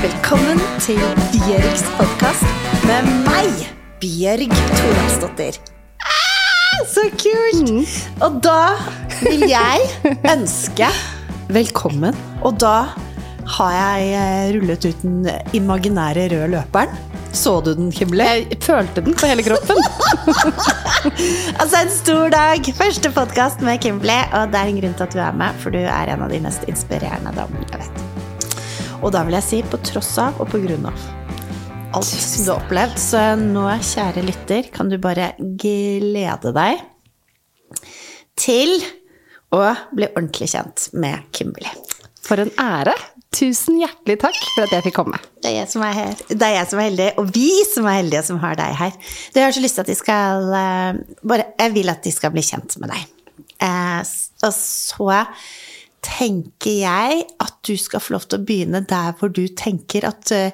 Velkommen til Bjørgs podkast med meg, Bjørg Toralsdottir. Ah, så kult! Og da vil jeg ønske velkommen. Og da har jeg eh, rullet ut den imaginære røde løperen. Så du den, Kimble? Jeg følte den på hele kroppen. Altså En stor dag! Første podkast med Kimble, Og det er en grunn til at du er med, for du er en av de mest inspirerende damene jeg vet. Og da vil jeg si på tross av og på grunn av alt som du har opplevd. Så nå, kjære lytter, kan du bare glede deg til å bli ordentlig kjent med Kimberley. For en ære. Tusen hjertelig takk for at jeg fikk komme. Det er jeg som er her. Det er jeg som er heldig, og vi som er heldige som har deg her. Jeg har så lyst til at de skal eh, bare, Jeg vil at de skal bli kjent med deg. Eh, og så tenker jeg at du skal få lov til å begynne der hvor du tenker at, eh,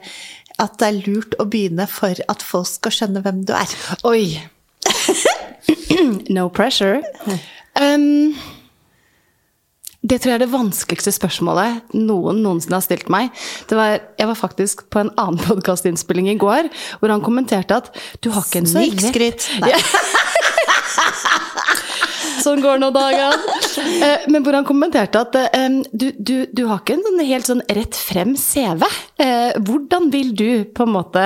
at det er lurt å begynne for at folk skal skjønne hvem du er. Oi. no pressure. Um, det tror jeg er det vanskeligste spørsmålet noen noensinne har stilt meg. Det var, jeg var faktisk på en annen podkastinnspilling i går, hvor han kommenterte at du har ikke en så rett Snikskryt. Sånn går nå dagene. Eh, Men hvor han kommenterte at eh, du, du, du har ikke en sånn helt sånn rett frem CV. Eh, Hvordan vil du på en måte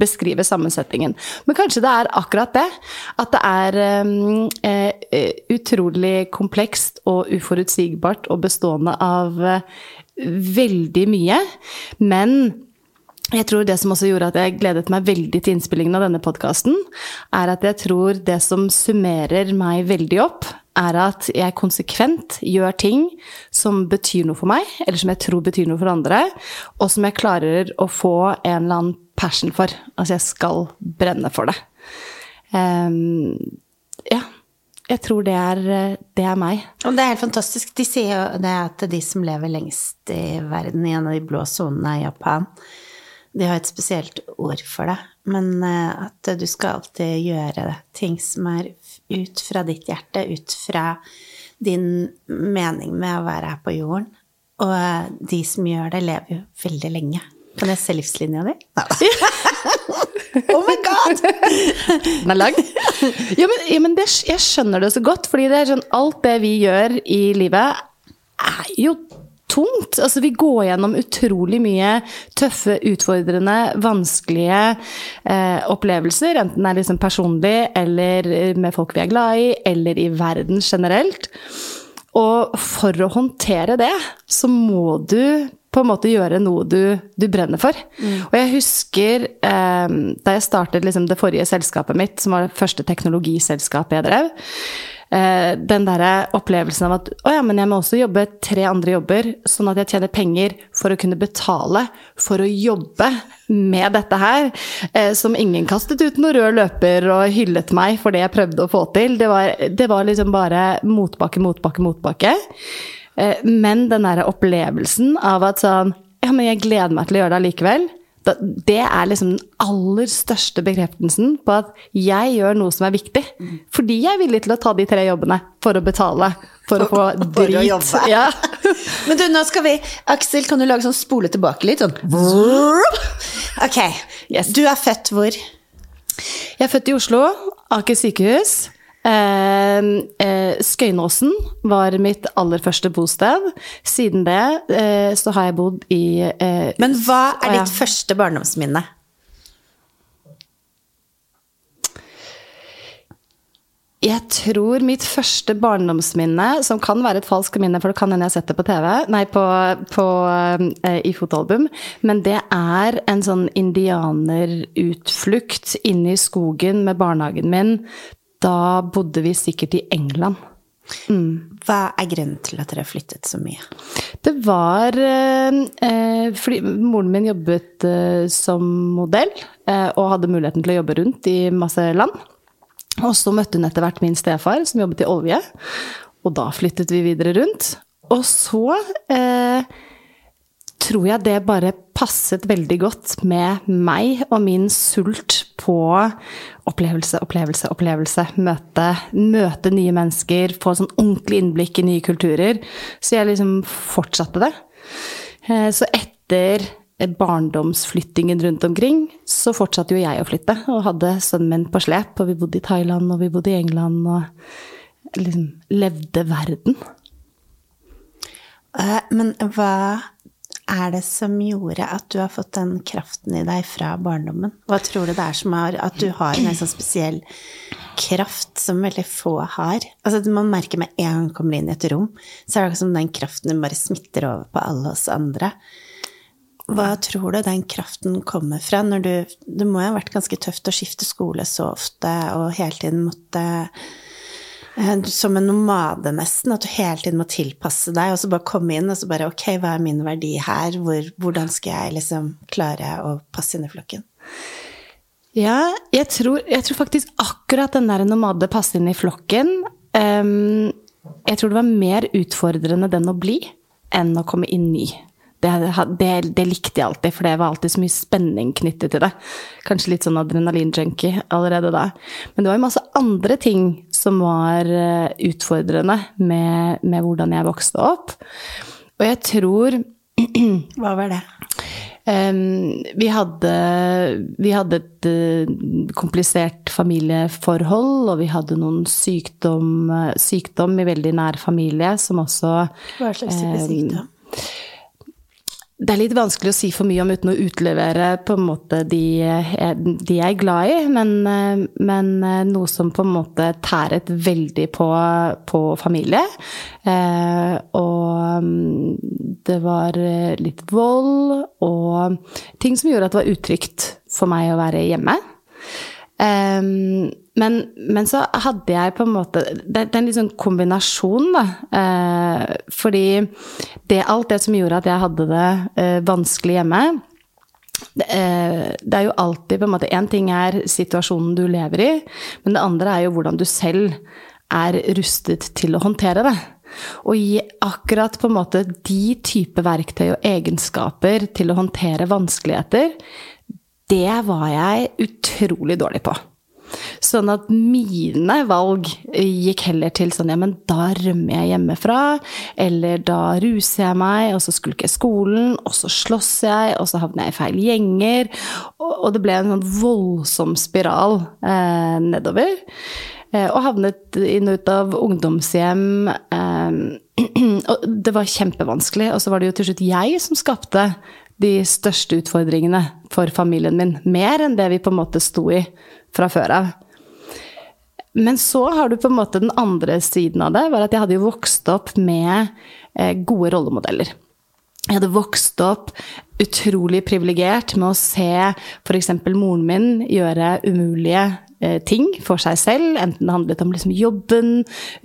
beskrive sammensetningen? Men kanskje det er akkurat det. At det er utrolig komplekst og uforutsigbart og bestående av veldig mye. Men jeg tror det som også gjorde at jeg gledet meg veldig til innspillingen av denne podkasten, er at jeg tror det som summerer meg veldig opp, er at jeg konsekvent gjør ting som betyr noe for meg, eller som jeg tror betyr noe for andre, og som jeg klarer å få en eller annen passion for. Altså jeg skal brenne for det. Um, ja. Jeg tror det er, det er meg. Og det er helt fantastisk. De sier jo det at de som lever lengst i verden, i en av de blå sonene i Japan, de har et spesielt ord for det. Men eh, at du skal alltid gjøre ting som er ut fra ditt hjerte, ut fra din mening med å være her på jorden. Og eh, de som gjør det, lever jo veldig lenge. Kan jeg se livslinja di? Oh my god! Den er lang. Ja, men, ja, men det, jeg skjønner det så godt, fordi det er sånn alt det vi gjør i livet, er jo tungt. Altså, vi går gjennom utrolig mye tøffe, utfordrende, vanskelige eh, opplevelser. Enten det er liksom personlig, eller med folk vi er glad i, eller i verden generelt. Og for å håndtere det, så må du på en måte gjøre noe du, du brenner for. Og jeg husker eh, da jeg startet liksom det forrige selskapet mitt, som var det første teknologiselskapet jeg drev, eh, den derre opplevelsen av at å ja, men jeg må også jobbe tre andre jobber, sånn at jeg tjener penger for å kunne betale for å jobbe med dette her, eh, som ingen kastet ut noen rød løper og hyllet meg for det jeg prøvde å få til. Det var, det var liksom bare motbakke, motbakke, motbakke. Eh, Men den derre opplevelsen av at sånn Ja, men jeg gleder meg til å gjøre det allikevel. Det er liksom den aller største bekreftelsen på at jeg gjør noe som er viktig. Fordi jeg er villig til å ta de tre jobbene for å betale. For å få For å drit. jobbe. Ja. Men du, nå skal vi Aksel, kan du lage sånn spole tilbake litt? Sånn. Ok. Yes. Du er født hvor? Jeg er født i Oslo, Aker sykehus. Eh, eh, Skøyenåsen var mitt aller første bosted. Siden det eh, så har jeg bodd i eh, Men hva er ditt første barndomsminne? Jeg tror mitt første barndomsminne, som kan være et falskt minne, for det kan hende jeg har sett det på TV, nei, på, på, eh, i fotoalbum, men det er en sånn indianerutflukt inne i skogen med barnehagen min. Da bodde vi sikkert i England. Hva er grunnen til at dere flyttet så mye? Det var eh, eh, fordi moren min jobbet eh, som modell, eh, og hadde muligheten til å jobbe rundt i masse land. Og så møtte hun etter hvert min stefar, som jobbet i olje. Og da flyttet vi videre rundt. Og så eh, tror jeg det bare passet veldig godt med meg og min sult på opplevelse, opplevelse, opplevelse. Møte, møte nye mennesker, få sånn ordentlig innblikk i nye kulturer. Så jeg liksom fortsatte det. Eh, Så etter barndomsflyttingen rundt omkring, så fortsatte jo jeg å flytte. Og hadde sønnen min på slep, og vi bodde i Thailand, og vi bodde i England, og liksom levde verden. Eh, men hva er det som gjorde at du har fått den kraften i deg fra barndommen? Hva tror du det er som har At du har en sånn spesiell kraft som veldig få har? Altså, man merker med en gang man kommer inn i et rom, så er det akkurat som den kraften bare smitter over på alle oss andre. Hva tror du den kraften kommer fra når du Det må jo ha vært ganske tøft å skifte skole så ofte og hele tiden måtte som en nomade, nesten. At du hele tiden må tilpasse deg, og så bare komme inn og så bare Ok, hva er min verdi her? Hvor, hvordan skal jeg liksom klare å passe inn i flokken? Ja, jeg tror, jeg tror faktisk akkurat den der nomade passe inn i flokken um, Jeg tror det var mer utfordrende den å bli enn å komme inn i. det, det, det, likte jeg alltid, for det var alltid så mye spenning knyttet til det. Kanskje litt sånn adrenalinjunkie allerede da. Men det var jo masse andre ting som var eh, utfordrende med, med hvordan jeg vokste opp. Og jeg tror Hva var det? Um, vi, hadde, vi hadde et uh, komplisert familieforhold, og vi hadde noen sykdom, uh, sykdom i veldig nær familie som også Hva slags type um, sykdom? Det er litt vanskelig å si for mye om uten å utlevere på en måte de, de jeg er glad i, men, men, noe som på en måte tæret veldig på, på familie. Eh, og mm, det var litt vold og ting som gjorde at det var utrygt for meg å være hjemme. Um, men, men, så hadde jeg på en måte Det, det er en sånn kombinasjon, da. Uh, fordi det, alt det som gjorde at jeg hadde det uh, vanskelig hjemme det, uh, det, er jo alltid på en måte Én ting er situasjonen du lever i, men det andre er jo hvordan du selv er rustet til å håndtere det. Og gi akkurat på en måte de type verktøy og egenskaper til å håndtere vanskeligheter, det var jeg utrolig dårlig på. Sånn at mine valg gikk heller til sånn ja, men da rømmer jeg hjemmefra, eller da ruser jeg meg, og så skulker jeg skolen, og så slåss jeg, og så havner jeg i feil gjenger. Og, det ble en sånn voldsom spiral eh, nedover. Eh, og havnet inn og ut av ungdomshjem. Eh, og det var kjempevanskelig. Og så var det jo til slutt jeg som skapte de største utfordringene for familien min. Mer enn det vi på en måte sto i fra før av. Men så har du på en måte den andre siden av det, var at jeg hadde jo vokst opp med eh, gode rollemodeller. Jeg hadde vokst opp utrolig privilegert med å se f.eks. moren min gjøre umulige ting for seg selv, enten det handlet om liksom jobben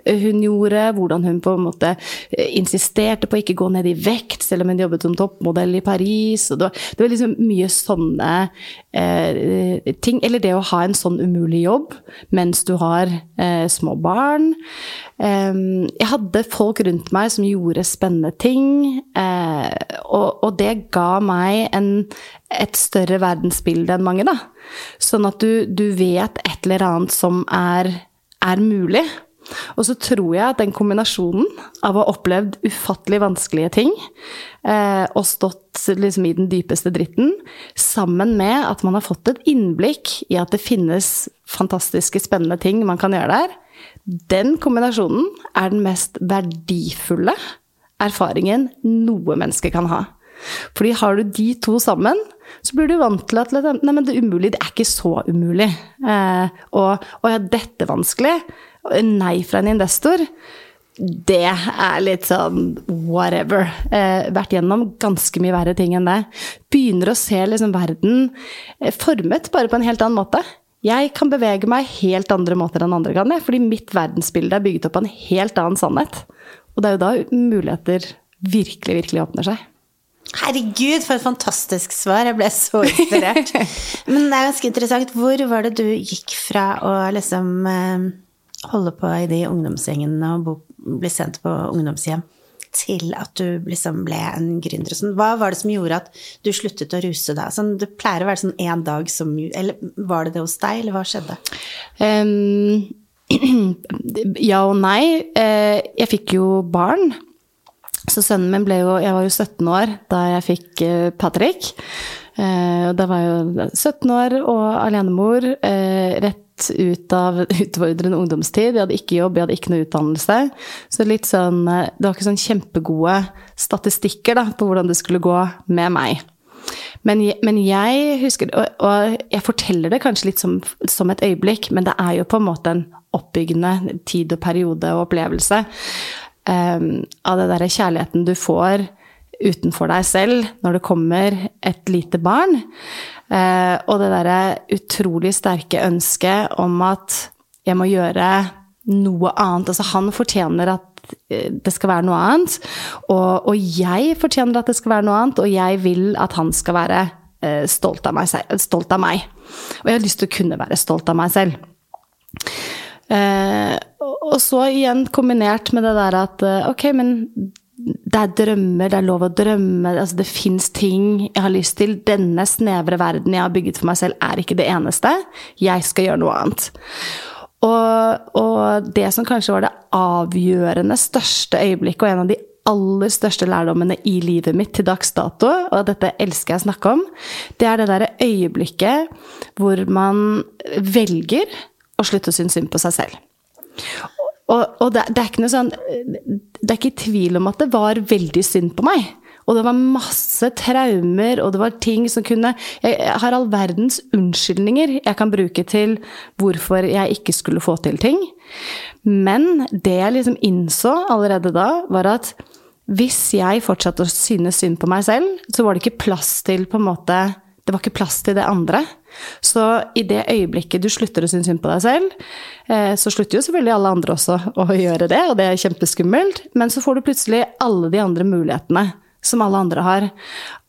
eh, hun gjorde, hvordan hun på en måte eh, insisterte på å ikke gå ned i vekt, selv om hun jobbet som toppmodell i Paris. Det var, det, var, liksom mye sånne eh, ting. Eller det å ha en sånn umulig jobb mens du har eh, små barn. Eh, jeg hadde folk rundt meg som gjorde spennende ting, og, og, det ga meg en, et større verdensbilde enn mange, da. Sånn at du, du vet et eller annet som er, er mulig. Og så tror jeg at den kombinasjonen av å ha opplevd ufattelig vanskelige ting eh, og stått liksom i den dypeste dritten, sammen med at man har fått et innblikk i at det finnes fantastiske, spennende ting man kan gjøre der, den kombinasjonen er den mest verdifulle erfaringen noe menneske kan ha. Fordi har du de to sammen, så blir du vant til at nei, men det umulige, det er ikke så umulig. Eh, og, og ja, dette er vanskelig. Nei fra en investor. Det er litt sånn whatever. Eh, vært gjennom ganske mye verre ting enn det. Begynner å se liksom verden eh, formet bare på en helt annen måte. Jeg kan bevege meg helt andre måter enn andre kan, fordi mitt verdensbilde er bygget opp av en helt annen sannhet. Og det er jo da muligheter virkelig, virkelig åpner seg. Herregud, for et fantastisk svar. Jeg ble så inspirert. Men det er ganske interessant. Hvor var det du gikk fra å liksom eh, holde på i de ungdomsgjengene og bli sendt på ungdomshjem, til at du liksom ble en gründer? Sånn? Hva var det som gjorde at du sluttet å ruse deg? Sånn, det pleier å være sånn én dag som Eller var det det hos deg, eller hva skjedde? Um, ja og nei. Eh, jeg fikk jo barn. Så sønnen min ble jo Jeg var jo 17 år da jeg fikk eh, Patrick. Eh, da var jeg jo 17 år og alenemor. Eh, rett ut av utfordrende ungdomstid. Jeg hadde ikke jobb, jeg hadde ikke noe utdannelse. Så litt sånn Det var ikke sånn kjempegode statistikker da, på hvordan det skulle gå med meg. Men, men, jeg husker og, og, jeg forteller det kanskje litt som, som, et øyeblikk, men det er jo på en måte en oppbyggende tid og periode og opplevelse um, av det derre kjærligheten du får utenfor deg selv når det kommer et lite barn. Uh, og det derre utrolig sterke ønsket om at jeg må gjøre noe annet. Altså, han fortjener at eh, det skal være noe annet. Og, og, jeg fortjener at det skal være noe annet, og jeg vil at han skal være uh, stolt, av meg, stolt, av meg, Og jeg har lyst til å kunne være stolt av meg selv. Uh, og så igjen kombinert med det der at ok, men det er drømmer, det er lov å drømme, altså det fins ting jeg har lyst til. Denne snevre verden jeg har bygget for meg selv, er ikke det eneste. Jeg skal gjøre noe annet. Og, og, det som kanskje var det avgjørende største øyeblikket, og en av de aller største lærdommene i livet mitt til dags dato, og dette elsker jeg å snakke om, det er det derre øyeblikket hvor man velger å slutte å synes synd på seg selv. Og, og det, det, er ikke noe sånn Det er ikke tvil om at det var veldig synd på meg. Og det var masse traumer, og det var ting som kunne Jeg har all verdens unnskyldninger jeg kan bruke til hvorfor jeg ikke skulle få til ting. Men det jeg liksom innså allerede da, var at hvis jeg fortsatte å synes synd på meg selv, så var det ikke plass til på en måte Det var ikke plass til det andre. Så i det øyeblikket du slutter å synes synd på deg selv, eh, så slutter jo selvfølgelig alle andre også å gjøre det, og det er kjempeskummelt, men så får du plutselig alle de andre mulighetene som alle andre har.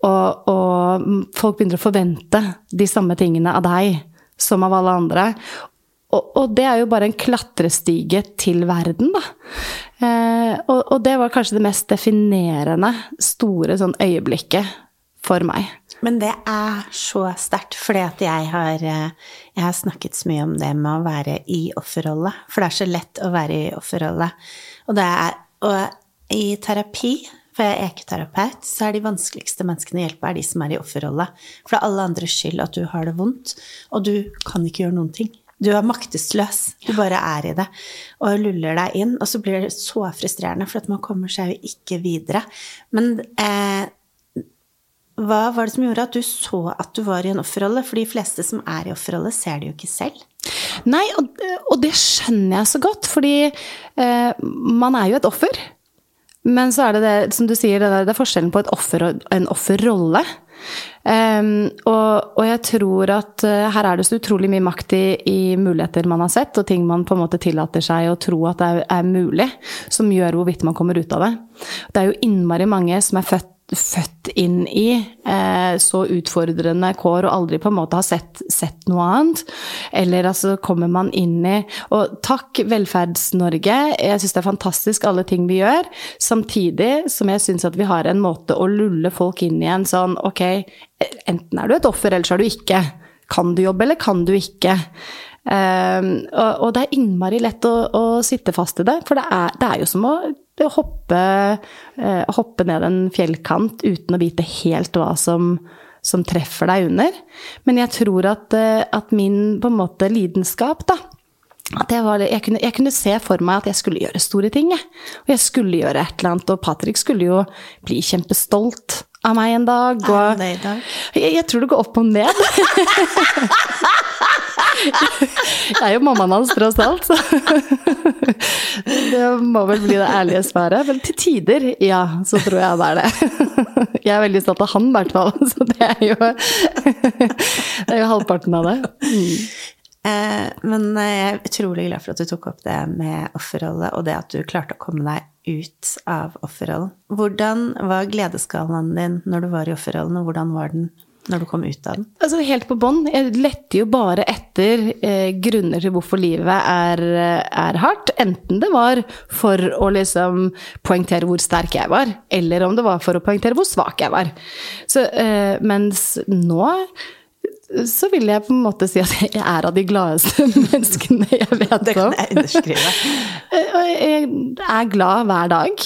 Og, og, folk begynner å forvente de samme tingene av deg som av alle andre. Og, og det er jo bare en klatrestige til verden, da. Eh, og, og, det var kanskje det mest definerende store sånn øyeblikket for meg. Men det er så sterkt, fordi at jeg har, eh, jeg har snakket så mye om det med å være i offerrolle. For det er så lett å være i offerrolle. Og, og i terapi for jeg er ekoterapeut, så er de vanskeligste menneskene å hjelpe er de som er i offerrolle. For det er alle andres skyld at du har det vondt, og du kan ikke gjøre noen ting. Du er maktesløs. Du bare er i det og luller deg inn. Og så blir det så frustrerende, for at man kommer seg jo ikke videre. Men eh, hva var det som gjorde at du så at du var i en offerrolle? For de fleste som er i offerrolle, ser det jo ikke selv. Nei, og, og det skjønner jeg så godt, fordi eh, man er jo et offer. Men så er det det, som du sier, det, er forskjellen på et offer og en offerrolle. Um, og, og, jeg tror at uh, her er det så utrolig mye makt i, i, muligheter man har sett, og ting man på en måte tillater seg å tro at det er, er mulig, som gjør hvorvidt man kommer ut av det. Det er jo innmari mange som er født født inn i eh, så utfordrende kår og aldri på en måte har sett, sett, noe annet. Eller altså kommer man inn i Og takk, Velferds-Norge. Jeg syns det er fantastisk alle ting vi gjør. Samtidig som jeg syns at vi har en måte å lulle folk inn i en sånn ok, enten er du et offer, eller så er du ikke. Kan du jobbe, eller kan du ikke? Um, og, og, det er innmari lett å, å, sitte fast i det, for det er, det er jo som å hoppe, uh, hoppe, ned en fjellkant uten å vite helt hva som, som treffer deg under. Men jeg tror at, uh, at min på en måte lidenskap, da at jeg, var, jeg, kunne, jeg, kunne, se for meg at jeg skulle gjøre store ting. Jeg. Og jeg skulle gjøre et eller annet, og Patrick skulle jo bli kjempestolt av meg en dag. Og? Jeg, jeg tror det går opp og ned. Jeg er jo mammaen hans, tross alt, så det må vel bli det ærlige svaret. Men til tider, ja, så tror jeg det er det. Jeg er veldig stolt av han, i hvert fall. Så det er jo, det er jo halvparten av det. Mm. men jeg er utrolig glad for at du tok opp det med offerrolle, og det at du klarte å komme deg ut av offerrollen. Hvordan var gledesskalaen din når du var i offerrollen, og hvordan var den når du kom ut av den? Altså Helt på bånn. Jeg lette jo bare etter eh, grunner til hvorfor livet er, er, hardt. Enten det var for å liksom poengtere hvor sterk jeg var, eller om det var for å poengtere hvor svak jeg var. Så, eh, mens nå så vil jeg på en måte si at jeg er av de gladeste menneskene jeg vet om. Det kan jeg underskrive. Eh, jeg er glad hver dag.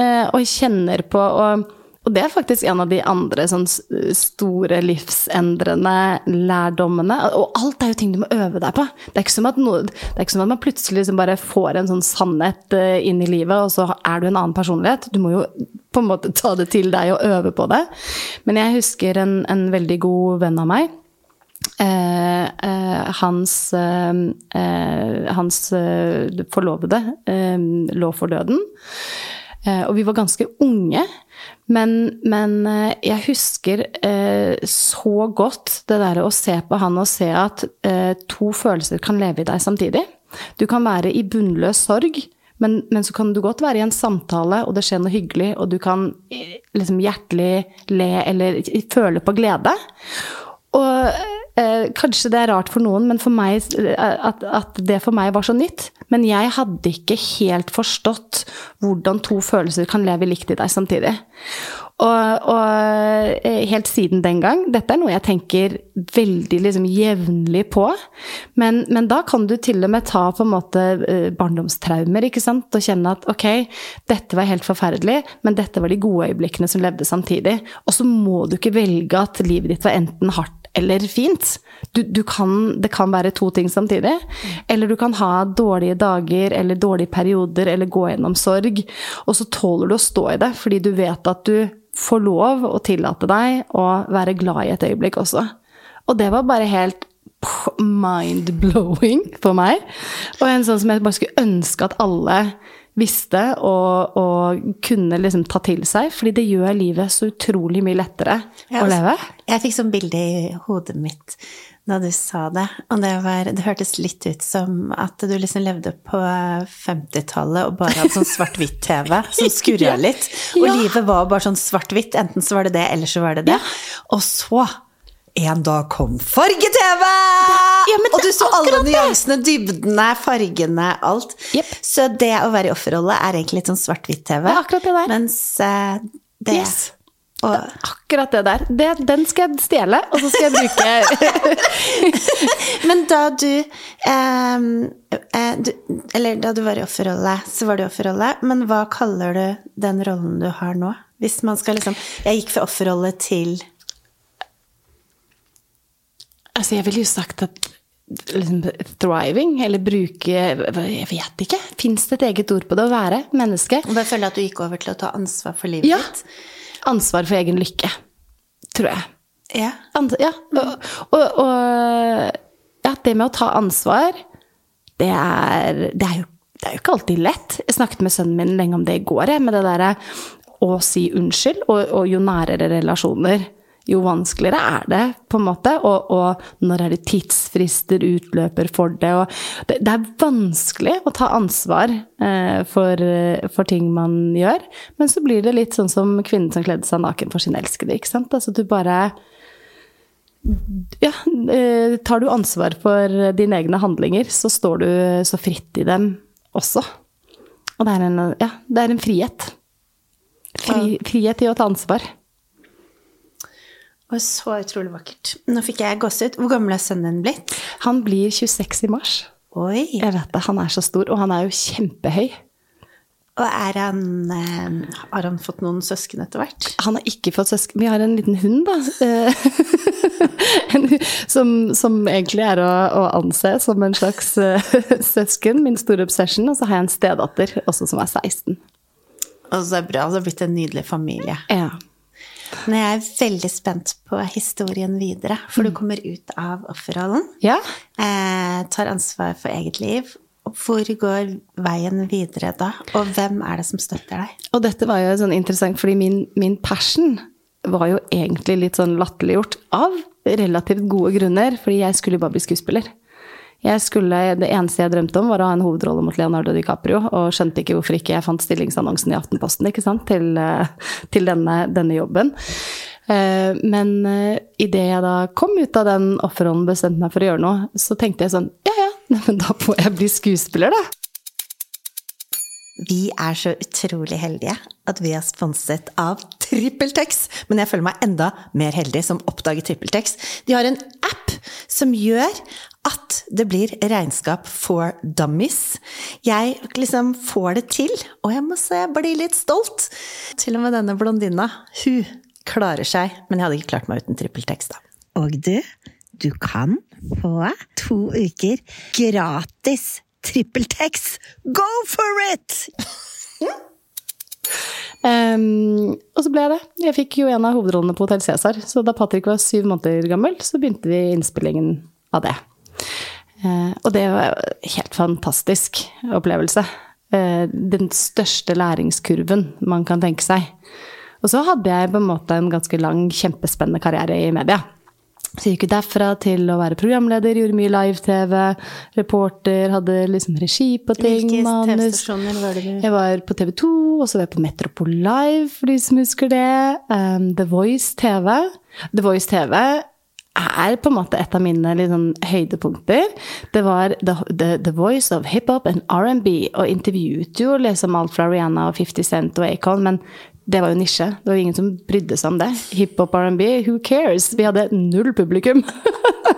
eh, og kjenner på og, og det er faktisk en av de andre sånn store livsendrende lærdommene. Og alt er jo ting du må øve deg på. Det er ikke som at, noe, ikke som at man plutselig liksom bare får en sånn sannhet eh, inn i livet, og så er du en annen personlighet. Du må jo på en måte ta det til deg og øve på det. Men jeg husker en, en veldig god venn av meg Eh, eh, hans, eh, eh hans eh, forlovede lå for døden. og vi var ganske unge. Men, men jeg husker så godt det derre å se på han og se at to følelser kan leve i deg samtidig. Du kan være i bunnløs sorg. Men, men, så kan du godt være i en samtale, og det skjer noe hyggelig, og du kan liksom hjertelig le eller føle på glede. Og Eh, kanskje det er rart for noen, men for meg, eh, at, at, det for meg var så nytt. Men jeg hadde ikke helt forstått hvordan to følelser kan leve likt i deg samtidig. Og, og eh, helt siden den gang Dette er noe jeg tenker veldig liksom, jevnlig på. Men, men, da kan du til og med ta på en måte eh, barndomstraumer ikke sant? og kjenne at ok, dette var helt forferdelig, men dette var de gode øyeblikkene som levde samtidig. Og så må du ikke velge at livet ditt var enten hardt eller fint. Du, du kan, det kan være to ting samtidig. Eller du kan ha dårlige dager eller dårlige perioder eller gå gjennom sorg. Og så tåler du å stå i det, fordi du vet at du får lov å tillate deg å være glad i et øyeblikk også. Og det var bare helt mind-blowing for meg. Og en sånn som jeg bare skulle ønske at alle visste og, og, kunne liksom ta til seg. Fordi det gjør livet så utrolig mye lettere ja, å leve. Jeg fikk sånn bilde i hodet mitt da du sa det. Og det, var, det hørtes litt ut som at du liksom levde på 50-tallet og bare hadde sånn svart-hvitt-TV som skurra litt. Og ja. livet var bare sånn svart-hvitt. Enten så var det det, eller så var det det. Og så en dag kom farge-TV! Ja, og du så alle nyansene, dybdene, fargene, alt. Yep. Så det å være i offerrolle er egentlig litt sånn svart-hvitt-TV. Mens uh, det yes. og, Akkurat det der. Det, den skal jeg stjele, og så skal jeg bruke Men da du, um, uh, du, Eller da du var i offerrolle, så var du i offerrolle. Men hva kaller du den rollen du har nå? Hvis man skal liksom Jeg gikk fra offerrolle til Altså, jeg ville jo sagt at liksom, thriving, eller bruke Jeg vet ikke. Fins det et eget ord på det? Å være menneske. Og jeg føler at du gikk over til å ta ansvar for livet ja. ditt. Ansvar for egen lykke, tror jeg. Ja. Ans ja. Og, og, og, ja, det med å ta ansvar, det er, det er, jo, det er jo ikke alltid lett. Jeg snakket med sønnen min lenge om det i går, jeg, med det derre å si unnskyld, og, og jo nærere relasjoner jo vanskeligere er det, på en måte. Og, og når er det tidsfrister, utløper for det? Og det, det er vanskelig å ta ansvar eh, for, for, ting man gjør. Men så blir det litt sånn som kvinnen som kledde seg naken for sin elskede, ikke sant. Altså du bare Ja, eh, tar du ansvar for dine egne handlinger, så står du så fritt i dem også. Og det er en, ja, det er en frihet. Fri, frihet i å ta ansvar. Og så utrolig vakkert. Nå fikk jeg gåsehud. Hvor gammel er sønnen din blitt? Han blir 26 i mars. Oi. Jeg vet det. Han er så stor, og han er jo kjempehøy. Og er han eh, Har han fått noen søsken etter hvert? Han har ikke fått søsken. Vi har en liten hund, da. som, som, egentlig er å, å, anse som en slags uh, søsken. Min store obsession. Og så har jeg en stedatter også som er 16. Og så er det bra. Det har blitt en nydelig familie. Ja. Men jeg er veldig spent på historien videre, for du mm. kommer ut av offerrollen. Ja. Eh, tar ansvar for eget liv. Hvor går veien videre da, og hvem er det som støtter deg? Og dette var jo sånn interessant, fordi min, min passion var jo egentlig litt sånn latterliggjort av relativt gode grunner, fordi jeg skulle bare bli skuespiller. Skulle, det eneste jeg drømte om, var å ha en hovedrolle mot Leonardo DiCaprio, og skjønte ikke hvorfor ikke jeg fant stillingsannonsen i Aftenposten til, eh, til denne, denne, jobben. Eh, men eh, idet jeg da kom ut av den offerrollen bestemte meg for å gjøre noe, så tenkte jeg sånn ja ja, men da får jeg bli skuespiller, da. Vi er så utrolig heldige at vi er sponset av TrippelTex. Men jeg føler meg enda mer heldig som oppdager TrippelTex. De har en app som gjør at det blir regnskap for dummies. Jeg liksom får det til, og jeg må se, jeg blir litt stolt. Til og med denne blondina, hun klarer seg. Men jeg hadde ikke klart meg uten TrippelTex, da. Og du, du kan få to uker gratis trippeltekst! Go for it! Um, og så ble jeg det. Jeg fikk jo en av hovedrollene på Hotell Cæsar. Så da Patrick var syv måneder gammel, så begynte vi innspillingen av det. Uh, og det var en helt fantastisk opplevelse. Uh, den største læringskurven man kan tenke seg. Og så hadde jeg på en måte en ganske lang, kjempespennende karriere i media. Så jeg gikk jo derfra til å være programleder, gjorde mye live-TV, reporter, hadde liksom regi på ting, Hvilke manus. Var det du Jeg var på TV 2, og så var jeg på Metropol Live, for de som husker det. Um, The Voice TV. The Voice TV er på en måte et av mine sånn høydepunkter. Det var The, the, the Voice of hiphop and R&B, og intervjuet jo liksom alt fra Rihanna og 50 Cent og Acon, men det var jo nisje. Det var jo ingen som brydde seg om det. Hiphop R&B, who cares? Vi hadde null publikum.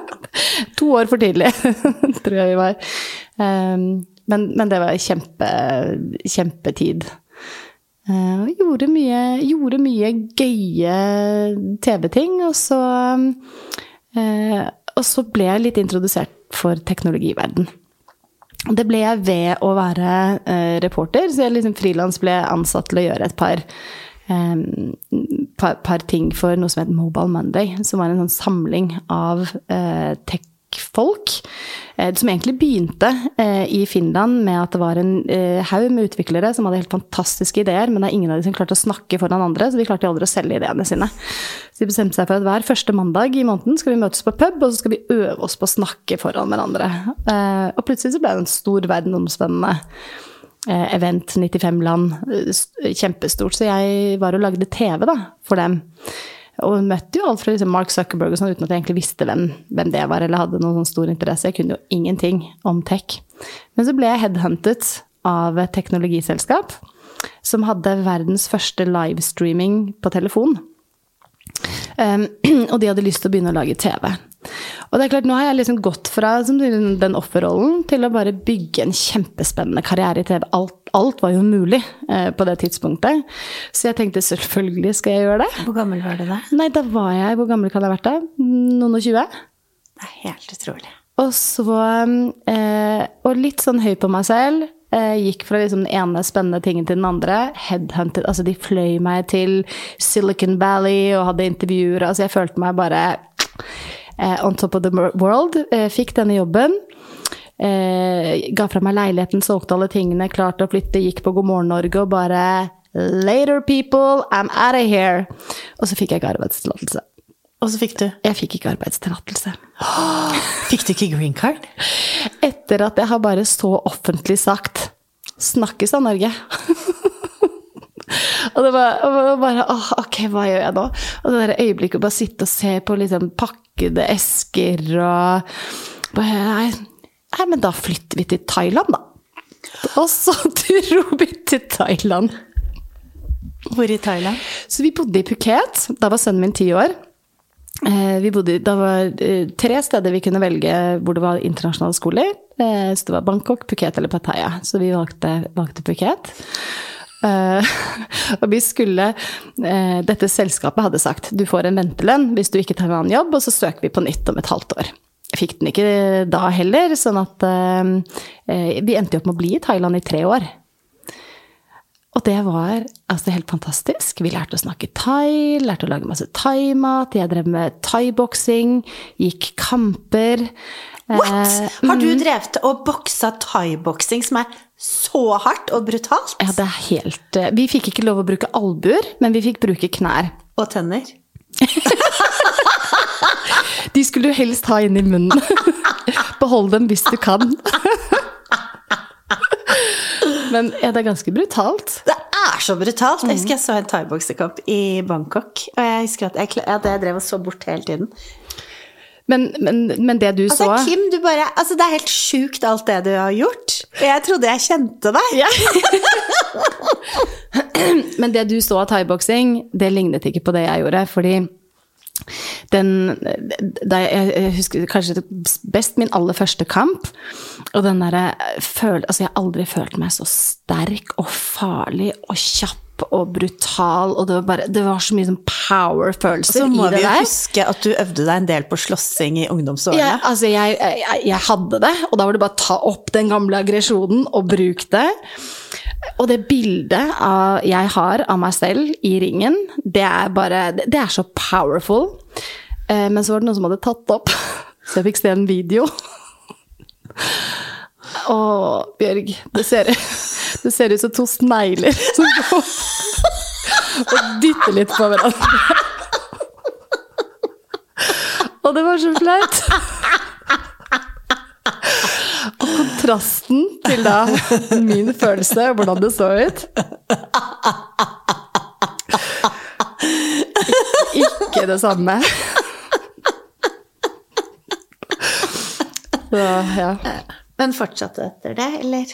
to år for tidlig, tror jeg vi var. Um, men, men, det var kjempe, kjempetid. Uh, gjorde, mye, gjorde mye gøye TV-ting, og så uh, Og så ble jeg litt introdusert for teknologiverden. Det ble jeg ved å være uh, reporter, så jeg liksom frilans ble ansatt til å gjøre et par, um, par, par, ting for noe som het Mobile Monday, som var en sånn samling av uh, tech-folk. Uh, som egentlig begynte i Finland med at det var en haug med utviklere som hadde helt fantastiske ideer, men det er ingen av de som klarte å snakke foran andre, så de klarte aldri å selge ideene sine. Så de bestemte seg for at hver første mandag i måneden skal vi møtes på pub, og så skal vi øve oss på å snakke foran hverandre. Og plutselig så ble det en stor verdenomspennende event, 95 land, kjempestort. Så jeg var og lagde TV da, for dem. Og møtte jo alt fra liksom Mark Zuckerberg og sånn uten at jeg egentlig visste hvem, hvem, det var, eller hadde noen sånn stor interesse. Jeg kunne jo ingenting om tech. Men så ble jeg headhuntet av et teknologiselskap som hadde verdens første livestreaming på telefon. Um, og de hadde lyst til å begynne å lage TV. Og det er klart, nå har jeg liksom gått fra den offerrollen til å bare bygge en kjempespennende karriere i TV. Alt, alt var jo mulig eh, på det tidspunktet. Så jeg tenkte selvfølgelig skal jeg gjøre det. Hvor gammel var du da? Nei, da var jeg Hvor gammel kan jeg ha vært da? Noen og tjue? Det er helt utrolig. Og så eh, Og litt sånn høy på meg selv. Eh, gikk fra liksom den ene spennende tingen til den andre. Headhunted. Altså, de fløy meg til Silicon Valley og hadde intervjuer. Altså, jeg følte meg bare on top of the world. Eh, fikk denne jobben. Eh, ga fra meg leiligheten, solgte alle tingene, klarte å flytte, gikk på God morgen Norge og bare Later, people, I'm out of here. Og så fikk jeg ikke arbeidstillatelse. Og så fikk du? Jeg fikk ikke arbeidstillatelse. Fikk du ikke green card? Etter at jeg har bare så offentlig sagt 'Snakkes av Norge'. og det var, og bare åh, ok, hva gjør jeg nå? Og det der øyeblikket å bare sitte og se på liksom pakkede esker og bare, nei, nei, men da flytter vi til Thailand, da. Og så dro vi til Thailand. Hvor i Thailand? Så vi bodde i Phuket. Da var sønnen min ti år. Vi bodde, det var tre steder vi kunne velge hvor det var internasjonale skoler. Så det var Bangkok, Phuket eller Pattaya. Så vi valgte, valgte Phuket. og vi skulle Dette selskapet hadde sagt du får en ventelønn hvis du ikke tar en annen jobb, og så søker vi på nytt om et halvt år. Jeg fikk den ikke da heller, sånn at vi endte opp med å bli i Thailand i tre år. Og det var altså, helt fantastisk. Vi lærte å snakke thai, lærte å lage masse thaimat. Jeg drev med thaiboksing, gikk kamper. What? Eh, Har du drevet og boksa thaiboksing, som er så hardt og brutalt? Ja, det er helt Vi fikk ikke lov å bruke albuer, men vi fikk bruke knær. Og tenner? De skulle du helst ha inn i munnen. Behold dem hvis du kan. Men ja, det er ganske brutalt. Det er så brutalt! Jeg husker jeg så en thaiboksekamp i Bangkok, og jeg husker at jeg, at jeg drev og så bort hele tiden. Men, men, men det du altså, så Kim, du bare, altså, det er helt sjukt alt det du har gjort. Jeg trodde jeg kjente deg. Ja. men det du så av thaiboksing, det lignet ikke på det jeg gjorde. Fordi den jeg, jeg husker kanskje best min aller første kamp. Og den derre. Altså, jeg har aldri følt meg så sterk og farlig og kjapp og brutal, og det var bare Det var så mye sånn power-følelser Så må vi jo der. huske at du øvde deg en del på slåssing i ungdomsårene. Jeg, altså jeg, jeg, jeg hadde det, og da var det bare å ta opp den gamle aggresjonen og bruke det. Og det bildet av, jeg har av meg selv i ringen, det er bare Det er så powerful. Eh, men så var det noen som hadde tatt opp, så jeg fikk se en video. Å, Bjørg, det ser, det ser ut som to snegler som går og dytter litt på hverandre. Og det var så flaut. Og kontrasten til da min følelse, og hvordan det så ut Ikke det samme. Så, ja. Men fortsatte etter det, eller?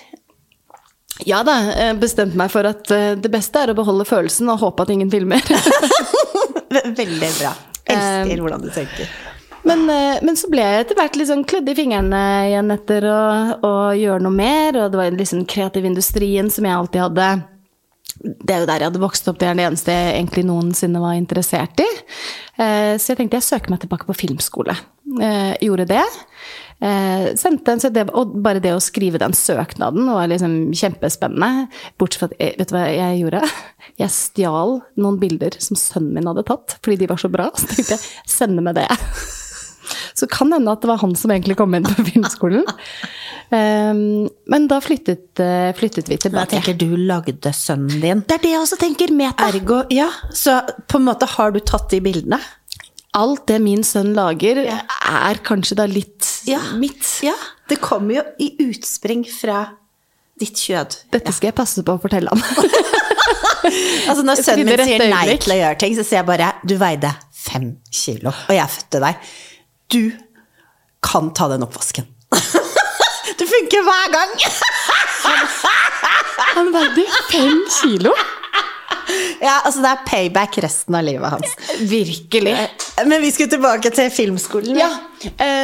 Ja da, jeg bestemte meg for at eh, det beste er å beholde følelsen og håpe at ingen filmer. Ve- Veldig bra. Elsker hvordan du tenker. Men, eh, men så ble jeg etter hvert litt sånn klødd i fingrene igjen etter å, å gjøre noe mer, og det var liksom kreativ industrien som jeg alltid hadde det er jo der jeg hadde vokst opp, det er det eneste jeg egentlig noensinne var interessert i. Eh, Så jeg tenkte jeg søker meg tilbake på filmskole. Eh, Gjorde det. Eh, Sendte en, så det, og bare det å skrive den søknaden var liksom kjempespennende. Bortsett fra at, eh, vet du hva jeg gjorde? Jeg stjal noen bilder som sønnen min hadde tatt, fordi de var så bra. Så tenkte jeg, sende med det. Så kan hende at det var han som egentlig kom inn på filmskolen. Um, men da flyttet, eh, flyttet vi Da tenker du lagde sønnen din. Det er det jeg også tenker. Meta. Ergo, ja, så på en måte har du tatt de bildene? Alt det min sønn lager, Ja. er kanskje da litt Ja. mitt. Ja, det kommer jo i utspring fra ditt kjød. Dette skal jeg passe på å fortelle ham. Altså Når sønnen min sier nei øyeblikk. til å gjøre ting, så sier jeg bare du veide fem kilo, og jeg fødte deg. Du kan ta den oppvasken. Det funker hver gang! Han veide fem kilo! Ja, altså Det er payback resten av livet hans. Virkelig. Men vi skulle tilbake til filmskolen. Ja.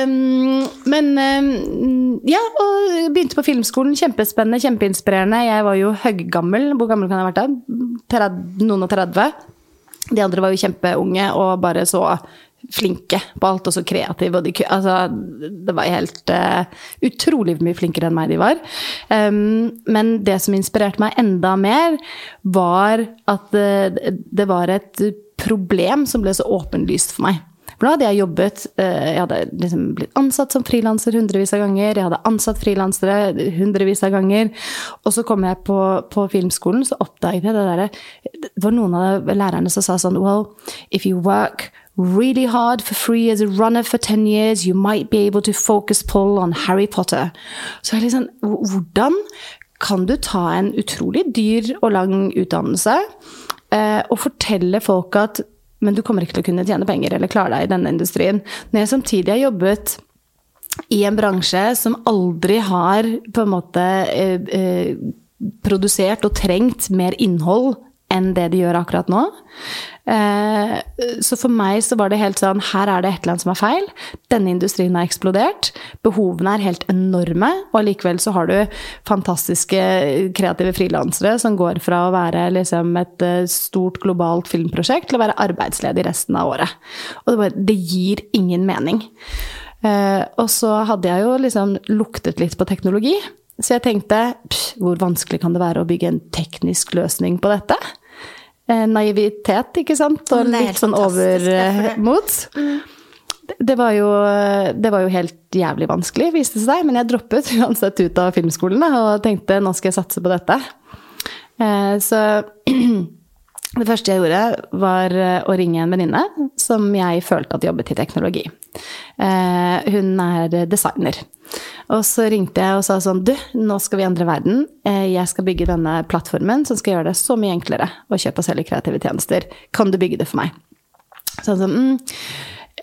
um, men um, Ja, og begynte på filmskolen. Kjempespennende, kjempeinspirerende. Jeg var jo høggammel. Hvor gammel kan jeg ha vært da? 30, noen og 30. De andre var jo kjempeunge og bare så flinke på alt, og så kreative. Og de, altså, det var helt uh, utrolig mye flinkere enn meg de var. Um, men det som inspirerte meg enda mer, var at uh, det var et problem som ble så åpenlyst for meg. For da hadde jeg jobbet eh, Jeg hadde liksom blitt ansatt som frilanser hundrevis av ganger. Jeg hadde ansatt frilansere hundrevis av ganger. Og så kom jeg på, på filmskolen, så oppdaget jeg det derre Det var noen av lærerne som sa sånn Well, if you work really hard for free as a runner for 10 years, you might be able to focus pull on Harry Potter. Så jeg liksom Hvordan kan du ta en utrolig dyr og lang utdannelse og fortelle folk at men du kommer ikke til å kunne tjene penger eller klare deg i denne industrien. Når jeg samtidig har jobbet i en bransje som aldri har på en måte eh, eh, produsert og trengt mer innhold enn det de gjør akkurat nå. Eh, så for meg så var det helt sånn Her er det et eller annet som er feil. Denne industrien har eksplodert. Behovene er helt enorme. Og allikevel så har du fantastiske kreative frilansere som går fra å være liksom et eh, stort globalt filmprosjekt til å være arbeidsledig resten av året. Og det, bare, det gir ingen mening. Eh, og så hadde jeg jo liksom luktet litt på teknologi. Så jeg tenkte pff, hvor vanskelig kan det være å bygge en teknisk løsning på dette? Eh, naivitet, ikke sant? Og litt sånn overmot. Det- Det var, jo, det var jo helt jævlig vanskelig, viste det seg. Men jeg droppet uansett ut av filmskolen og tenkte nå skal jeg satse på dette. Eh, Så det første jeg gjorde, var eh, å ringe en venninne som jeg følte at jobbet i teknologi. Hun er designer. Og så ringte jeg og sa sånn Du, nå skal vi endre verden. Eh, Jeg skal bygge denne plattformen som skal gjøre det så mye enklere å kjøpe og selge kreative tjenester. Kan du bygge det for meg? Så han sånn, mm,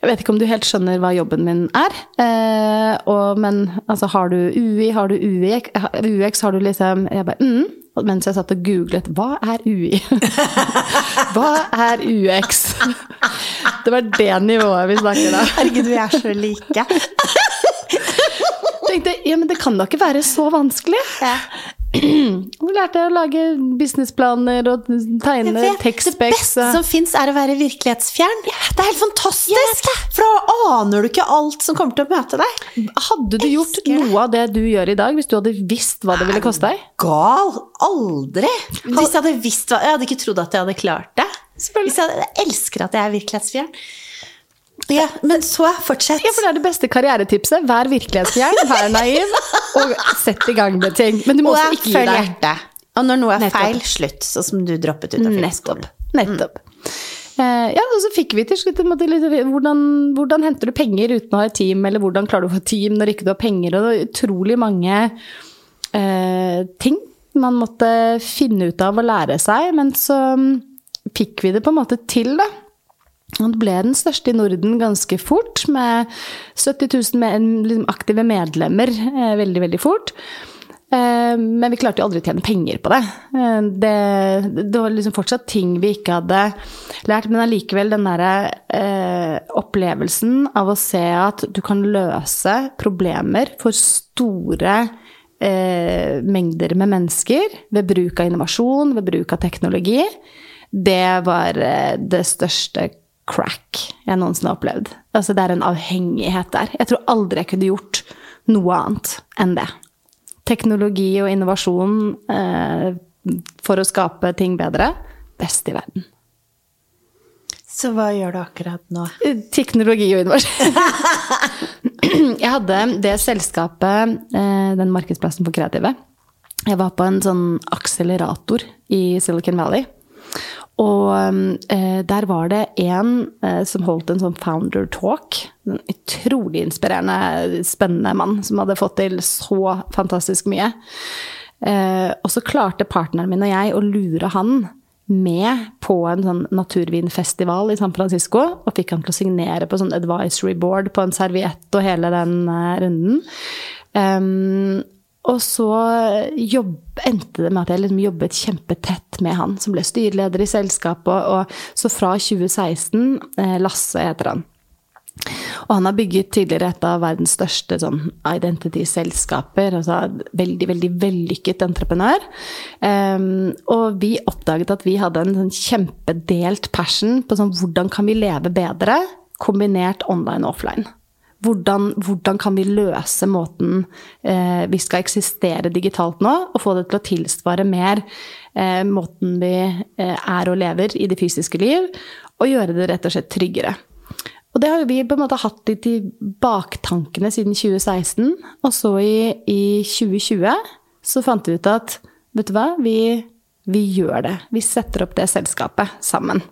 jeg vet ikke om du helt skjønner hva jobben min er. Eh, og, men altså, har du UI, har du UX, UX har du liksom Jeg bare mm, mens jeg satt og googlet hva er UI? hva er UX? Det var det nivået vi snakket om. Herregud, vi er så like. Tenkte ja, men det kan da ikke være så vanskelig. Ja. Og så lærte jeg å lage businessplaner og tegne Det beste som fins, er å være virkelighetsfjern. Det er helt fantastisk! For da aner du ikke alt som kommer til å møte deg. Hadde du gjort elsker det. noe av det du gjør i dag, hvis du hadde visst hva det ville koste deg? Gal! Aldri! Hvis jeg hadde visst hva Jeg hadde ikke trodd at jeg hadde klart det. Hvis jeg, jeg elsker at jeg er virkelighetsfjern. Ja, men så fortsett. Ja, for det er det beste karrieretipset. Vær virkelighetsfjern, vær naiv, og sett i gang med ting. Men du må Og også ikke gi deg. hjertet. Og når noe er Nettopp. feil, slutt. Sånn som du droppet ut av Nettopp. fellesskolen. Nettopp. Eh, ja, og så fikk vi til slutt måte litt hvordan, hvordan henter du penger uten å ha et team, eller hvordan klarer du å få team når ikke du har penger, og det var utrolig mange uh, ting man måtte finne ut av og lære seg, men så mm, fikk vi det på en måte til, da. Han ble den største i Norden ganske fort, med 70 000 med, liksom, aktive medlemmer eh, veldig, veldig fort. Eh, men vi klarte jo aldri å tjene penger på det. Eh, det. Det var liksom fortsatt ting vi ikke hadde lært, men allikevel den derre eh, opplevelsen av å se at du kan løse problemer for store eh, mengder med mennesker ved bruk av innovasjon, ved bruk av teknologi, det var det største crack jeg noensinne har opplevd. Altså, det er en avhengighet der. Jeg tror aldri jeg kunne gjort noe annet enn det. Teknologi og innovasjon eh, for å skape ting bedre, best i verden. Så hva gjør du akkurat nå? Teknologi og innovasjon. Jeg hadde det selskapet, eh, den markedsplassen for kreative. Jeg var på en sånn akselerator i Silicon Valley. Og eh, der var det en eh, som holdt en sånn founder talk. En utrolig inspirerende, spennende mann som hadde fått til så fantastisk mye. Eh, og så klarte partneren min og jeg å lure han med på en sånn naturvinfestival i San Francisco, og fikk han til å signere på sånn advisory board på en serviett og hele den eh, runden. Ehm, og så jobb, endte det med at jeg liksom jobbet kjempetett med han, som ble styreleder i selskapet. Og, og så fra 2016 eh, Lasse heter han. Og han har bygget tidligere et av verdens største sånn identity-selskaper. Altså veldig, veldig vellykket entreprenør. Um, og vi oppdaget at vi hadde en sånn kjempedelt passion på sånn hvordan kan vi leve bedre kombinert online og offline. Hvordan, hvordan kan vi løse måten eh, vi skal eksistere digitalt nå, og få det til å tilsvare mer eh, måten vi eh, er og lever i det fysiske liv, og gjøre det rett og slett tryggere. Og det har vi på en måte hatt litt i baktankene siden 2016. Og så i, i 2020 så fant vi ut at vet du hva, vi, vi gjør det. Vi setter opp det selskapet sammen.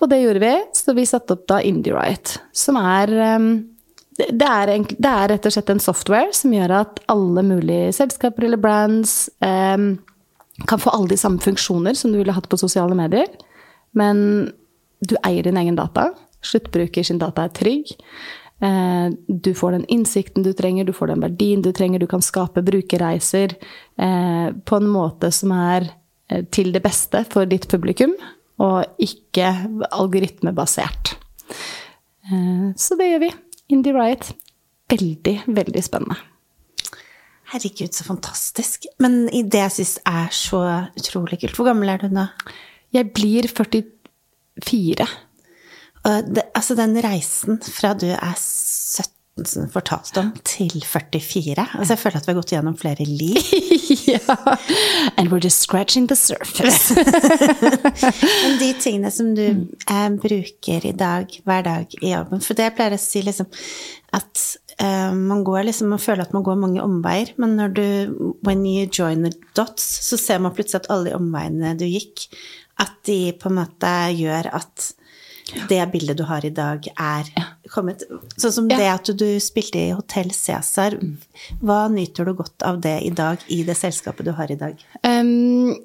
Og det gjorde vi, så vi satte opp da IndieWrite, som er um, det, er en, det er rett og slett en software som gjør at alle mulige selskaper eller brands um, kan få alle de samme funksjoner som du ville hatt på sosiale medier, men du eier din egen data. Sluttbruker sin data er trygg. Uh, Du får den innsikten du trenger, du får den verdien du trenger. Du kan skape brukerreiser uh, på en måte som er uh, til det beste for ditt publikum, og ikke algoritmebasert. Eh, Så det gjør vi. Indie Riot. Veldig, veldig spennende. Herregud, så fantastisk. Men det jeg syns er så utrolig kult Hvor gammel er du nå? Jeg blir 44. Og det, altså den reisen fra du er 17, fortalte om, til 44 Altså jeg føler at vi har gått gjennom flere liv. ja. And we're just scratching the surface. Men de tingene som du eh, bruker i dag, hver dag i jobben For det jeg pleier å si liksom at eh, man går liksom Man føler at man går mange omveier, men når du When you join the dots, så ser man plutselig at alle de omveiene du gikk, at de på en måte gjør at det bildet du har i dag, er kommet Sånn som det at du spilte i Hotell Cæsar. Hva nyter du godt av det i dag, i det selskapet du har i dag? Um,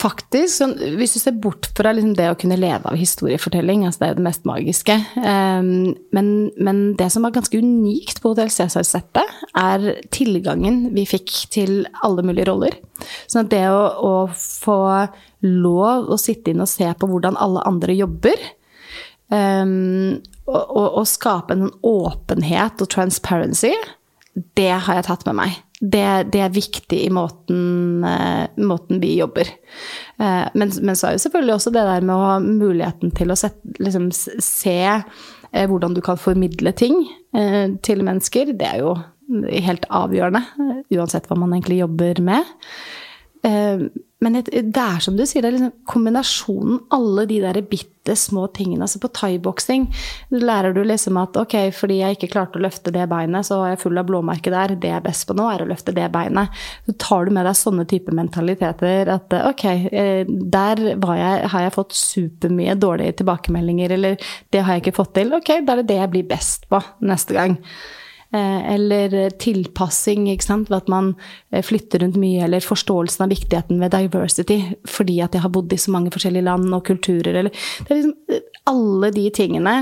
faktisk, sånn, hvis du ser bort fra liksom det å kunne leve av historiefortelling, altså det er jo det mest magiske, um, men, men det som var ganske unikt på Hotell Cæsar-settet, er tilgangen vi fikk til alle mulige roller. Sånn at det å, å få lov å sitte inn og se på hvordan alle andre jobber, um, og, og, skape en åpenhet og transparency, det har jeg tatt med meg. Det, det er viktig i måten, uh, måten vi jobber. Uh, men, men, så er jo selvfølgelig også det der med å ha muligheten til å sette, liksom, se uh, hvordan du kan formidle ting til mennesker. Det er jo helt avgjørende, uansett hva man egentlig jobber med. Men det er som du sier, det er liksom kombinasjonen, alle de der bitte små tingene. Altså på thaiboksing lærer du liksom at ok, fordi jeg ikke klarte å løfte det beinet, så er jeg full av blåmerker der. Det jeg er best på nå, er å løfte det beinet. Så tar du med deg sånne type mentaliteter at ok, eh, der jeg, har jeg fått supermye dårlige tilbakemeldinger, eller det har jeg ikke fått til. Ok, da er det det jeg blir best på neste gang. Eh, eller tilpassing, ikke sant, ved at man eh, flytter rundt mye, eller forståelsen av viktigheten ved diversity fordi at jeg har bodd i så mange forskjellige land og kulturer, eller det er liksom, eh, Alle de tingene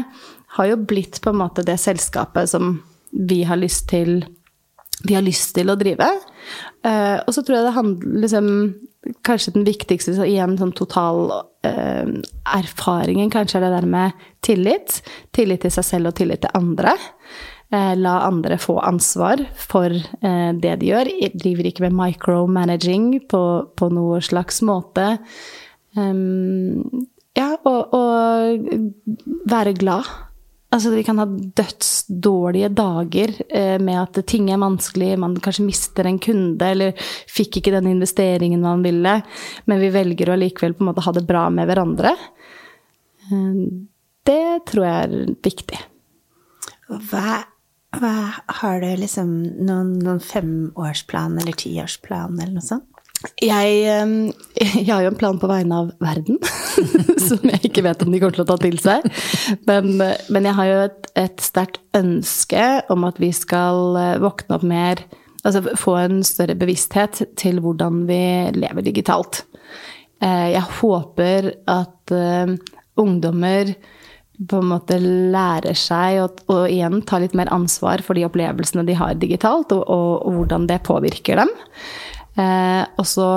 har jo blitt på en måte det selskapet som vi har lyst til vi har lyst til å drive. Og så tror jeg det handler liksom Kanskje den viktigste igjen sånn total erfaringen kanskje er det der med tillit. Tillit til seg selv og tillit til andre. Eh, la andre få ansvar for eh, det de gjør. Jeg driver ikke med micromanaging på, på noe slags måte. Ja, og, og, være glad. Altså, vi kan ha dødsdårlige dager eh, med at ting er vanskelig, man kanskje mister en kunde, eller fikk ikke den investeringen man ville, men vi velger å likevel på en måte ha det bra med hverandre. Um, det tror jeg er viktig. Hva hva, har du liksom noen, noen femårsplan eller tiårsplan eller noe sånt? Jeg, jeg, har jo en plan på vegne av verden, som jeg ikke vet om de kommer til å ta til seg. Men, men jeg har jo et, et sterkt ønske om at vi skal eh, våkne opp mer Altså få en større bevissthet til hvordan vi lever digitalt. Eh, jeg håper at eh, ungdommer på en måte lærer seg å, og igjen ta litt mer ansvar for de opplevelsene de har digitalt, og, og, og hvordan det påvirker dem. Eh, og så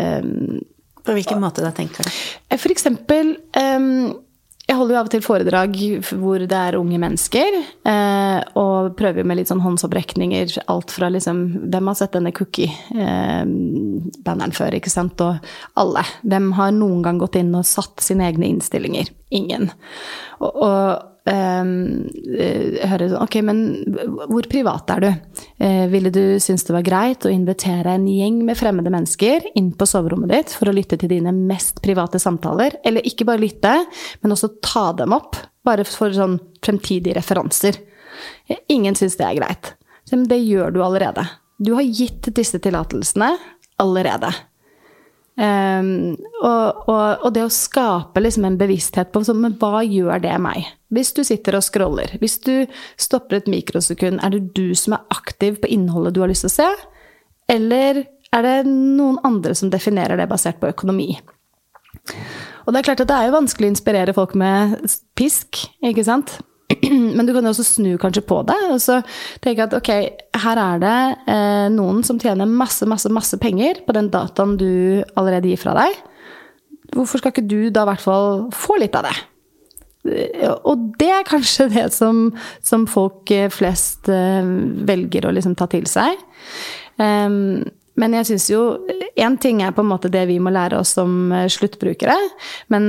eh, På hvilken måte da, tenker du? Eh, for eksempel eh, jeg holder jo av og til foredrag hvor det er unge mennesker, eh, og prøver med litt sånn håndsopprekninger. Alt fra liksom Hvem har sett denne cookie-banneren eh, før, ikke sant? Og alle. Hvem har noen gang gått inn og satt sine egne innstillinger? Ingen. Og, eh, høre sånn Ok, men hvor privat er du? Eh, ville du synes det var greit å invitere en gjeng med fremmede mennesker inn på soverommet ditt for å lytte til dine mest private samtaler? Eller ikke bare lytte, men også ta dem opp, bare for sånn fremtidige referanser. Ingen syns det er greit. Men det gjør du allerede. Du har gitt disse tillatelsene allerede. Um, og, og, og, det å skape liksom en bevissthet på sånn, men hva gjør det meg? Hvis du sitter og scroller, hvis du stopper et mikrosekund, er det du som er aktiv på innholdet du har lyst til å se? Eller er det noen andre som definerer det basert på økonomi? Og det er klart at det er jo vanskelig å inspirere folk med pisk, ikke sant? Men du kan jo også snu kanskje på det og så tenke at ok, her er det eh, noen som tjener masse, masse, masse penger på den dataen du allerede gir fra deg. Hvorfor skal ikke du da i hvert fall få litt av det? Eh, og det er kanskje det som, som folk eh, flest eh, velger å liksom ta til seg. Um, men jeg syns jo Én ting er på en måte det vi må lære oss som sluttbrukere. Men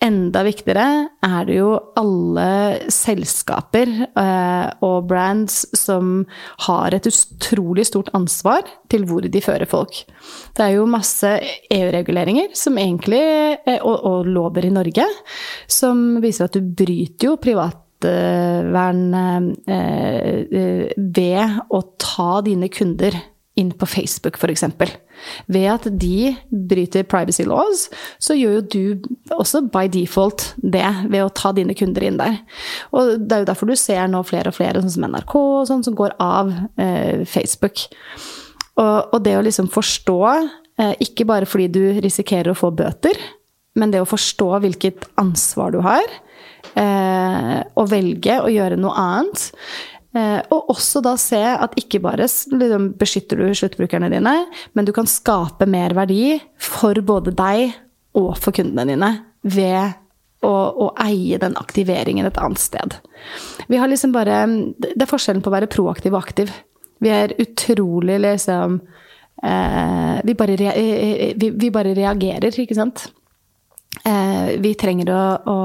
enda viktigere er det jo alle selskaper eh, og brands som har et utrolig stort ansvar til hvor de fører folk. Det er jo masse EU-reguleringer eh, og, og, lover i Norge, som viser at du bryter jo privatvern eh, ved å ta dine kunder inn på Facebook, f.eks. Ved at de bryter privacy laws, så gjør jo du også by default det ved å ta dine kunder inn der. Og det er jo derfor du ser nå flere og flere, sånn som NRK og sånn, som går av eh, Facebook. Og, og, det å liksom forstå, eh, ikke bare fordi du risikerer å få bøter, men det å forstå hvilket ansvar du har, eh, og velge å gjøre noe annet og også da se at ikke bare liksom, beskytter du sluttbrukerne dine, men du kan skape mer verdi for både deg og for kundene dine ved å, å eie den aktiveringen et annet sted. Vi har liksom bare Det er forskjellen på å være proaktiv og aktiv. Vi er utrolig liksom eh, vi, bare rea eh, vi, vi bare reagerer, ikke sant? Eh, vi trenger å, å,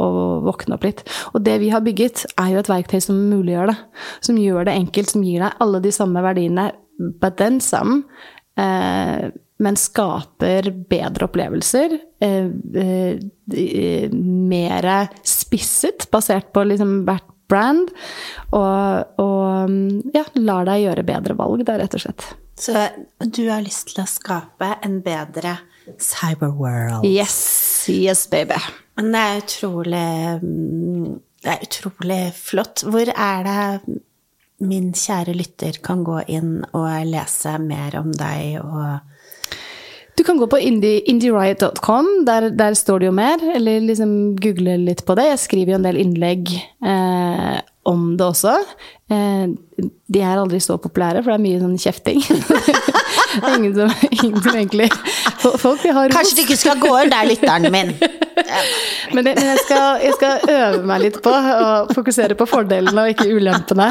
å våkne opp litt. Og det vi har bygget, er jo et verktøy som muliggjør det. Som gjør det enkelt, som gir deg alle de samme verdiene, but then some. Eh, men skaper bedre opplevelser. Eh, eh, Mer spisset, basert på liksom hvert brand. Og, og ja, lar deg gjøre bedre valg, da, rett og slett. Så du har lyst til å skape en bedre cyberworld. Yes, yes, baby. Men det er utrolig Det er utrolig flott. Hvor er det min kjære lytter kan gå inn og lese mer om deg og Du kan gå på indie, indieriot.com, der, der står det jo mer. Eller liksom google litt på det. Jeg skriver jo en del innlegg eh, om det også. Eh, de er aldri så populære, for det er mye sånn kjefting. ingen som, ingen som egentlig Folk vil ha ros. Kanskje du ikke skal gå inn der, lytteren min. Men, det, men jeg, skal, jeg skal øve meg litt på å fokusere på fordelene og ikke ulempene.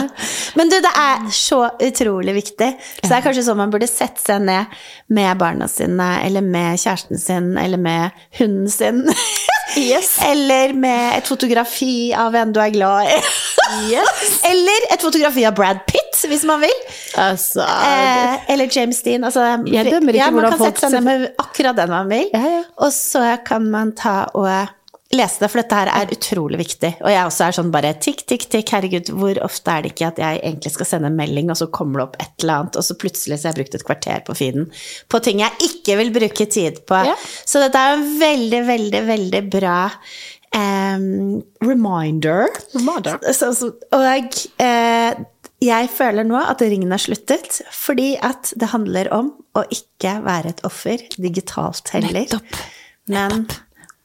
Men du, det er så utrolig viktig. Så det er kanskje sånn man burde sette seg ned med barna sine, eller med kjæresten sin, eller med hunden sin. Yes. Eller med et fotografi av en du er glad i. Eller et fotografi av Brad Pitt, hvis man vil. Altså, Eh, eller James Dean. Altså, Jeg dømmer ikke ja, man kan sette seg ned med akkurat den man vil. Ja, ja. Og så kan man ta og lese det, for dette her er utrolig viktig. Og jeg også er sånn bare tikk, tikk, tikk, herregud, hvor ofte er det ikke at jeg egentlig skal sende en melding, og så kommer det opp et eller annet, og så plutselig så har jeg brukt et kvarter på feeden på ting jeg ikke vil bruke tid på. Ja. Så dette er en veldig, veldig, veldig bra um, reminder. Reminder. Så, så, og eh, jeg føler nå at ringen har sluttet, fordi at det handler om å ikke være et offer digitalt heller. Nettopp. Men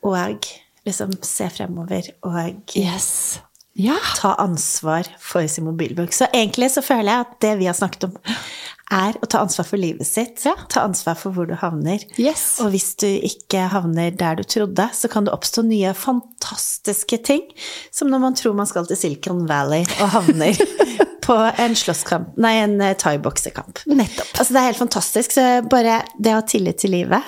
og liksom se fremover og Yes. Ja. ta ansvar for sin mobilbruk. Så egentlig så føler jeg at det vi har snakket om, er å ta ansvar for livet sitt. Ja. Ta ansvar for hvor du havner. Yes. Og hvis du ikke havner der du trodde, så kan det oppstå nye fantastiske ting. Som når man tror man skal til Silicon Valley og havner på en slåsskamp Nei, en thaiboksekamp. thai-boksekamp. Nettopp. Altså, det er helt fantastisk. Så bare det å ha tillit til livet,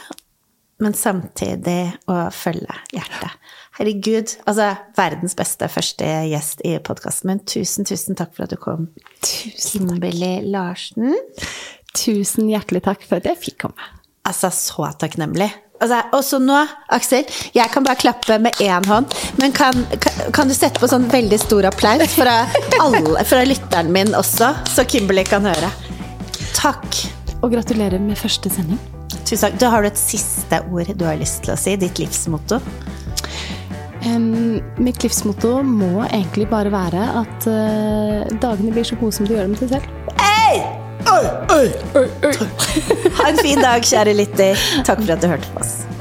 men samtidig å følge hjertet. Herregud, altså verdens beste første gjest i podkasten min. Tusen, tusen takk for at du kom. Tusen, Kimberly Larsen. tusen hjertelig takk for at jeg fikk komme. Altså, så takknemlig. Altså, og så nå, Aksel, jeg kan bare klappe med én hånd, men kan, kan, kan du sette på sånn veldig stor applaus fra, alle, fra lytteren min også, så Kimberly kan høre? Takk. Og gratulerer med første sending. Tusen takk. Da har du et siste ord du har lyst til å si? Ditt livsmotto? Um, mitt livsmotto må egentlig bare være at uh, dagene blir så gode som du gjør dem til selv. Ha en fin dag, kjære lytter. Takk for at du hørte på oss.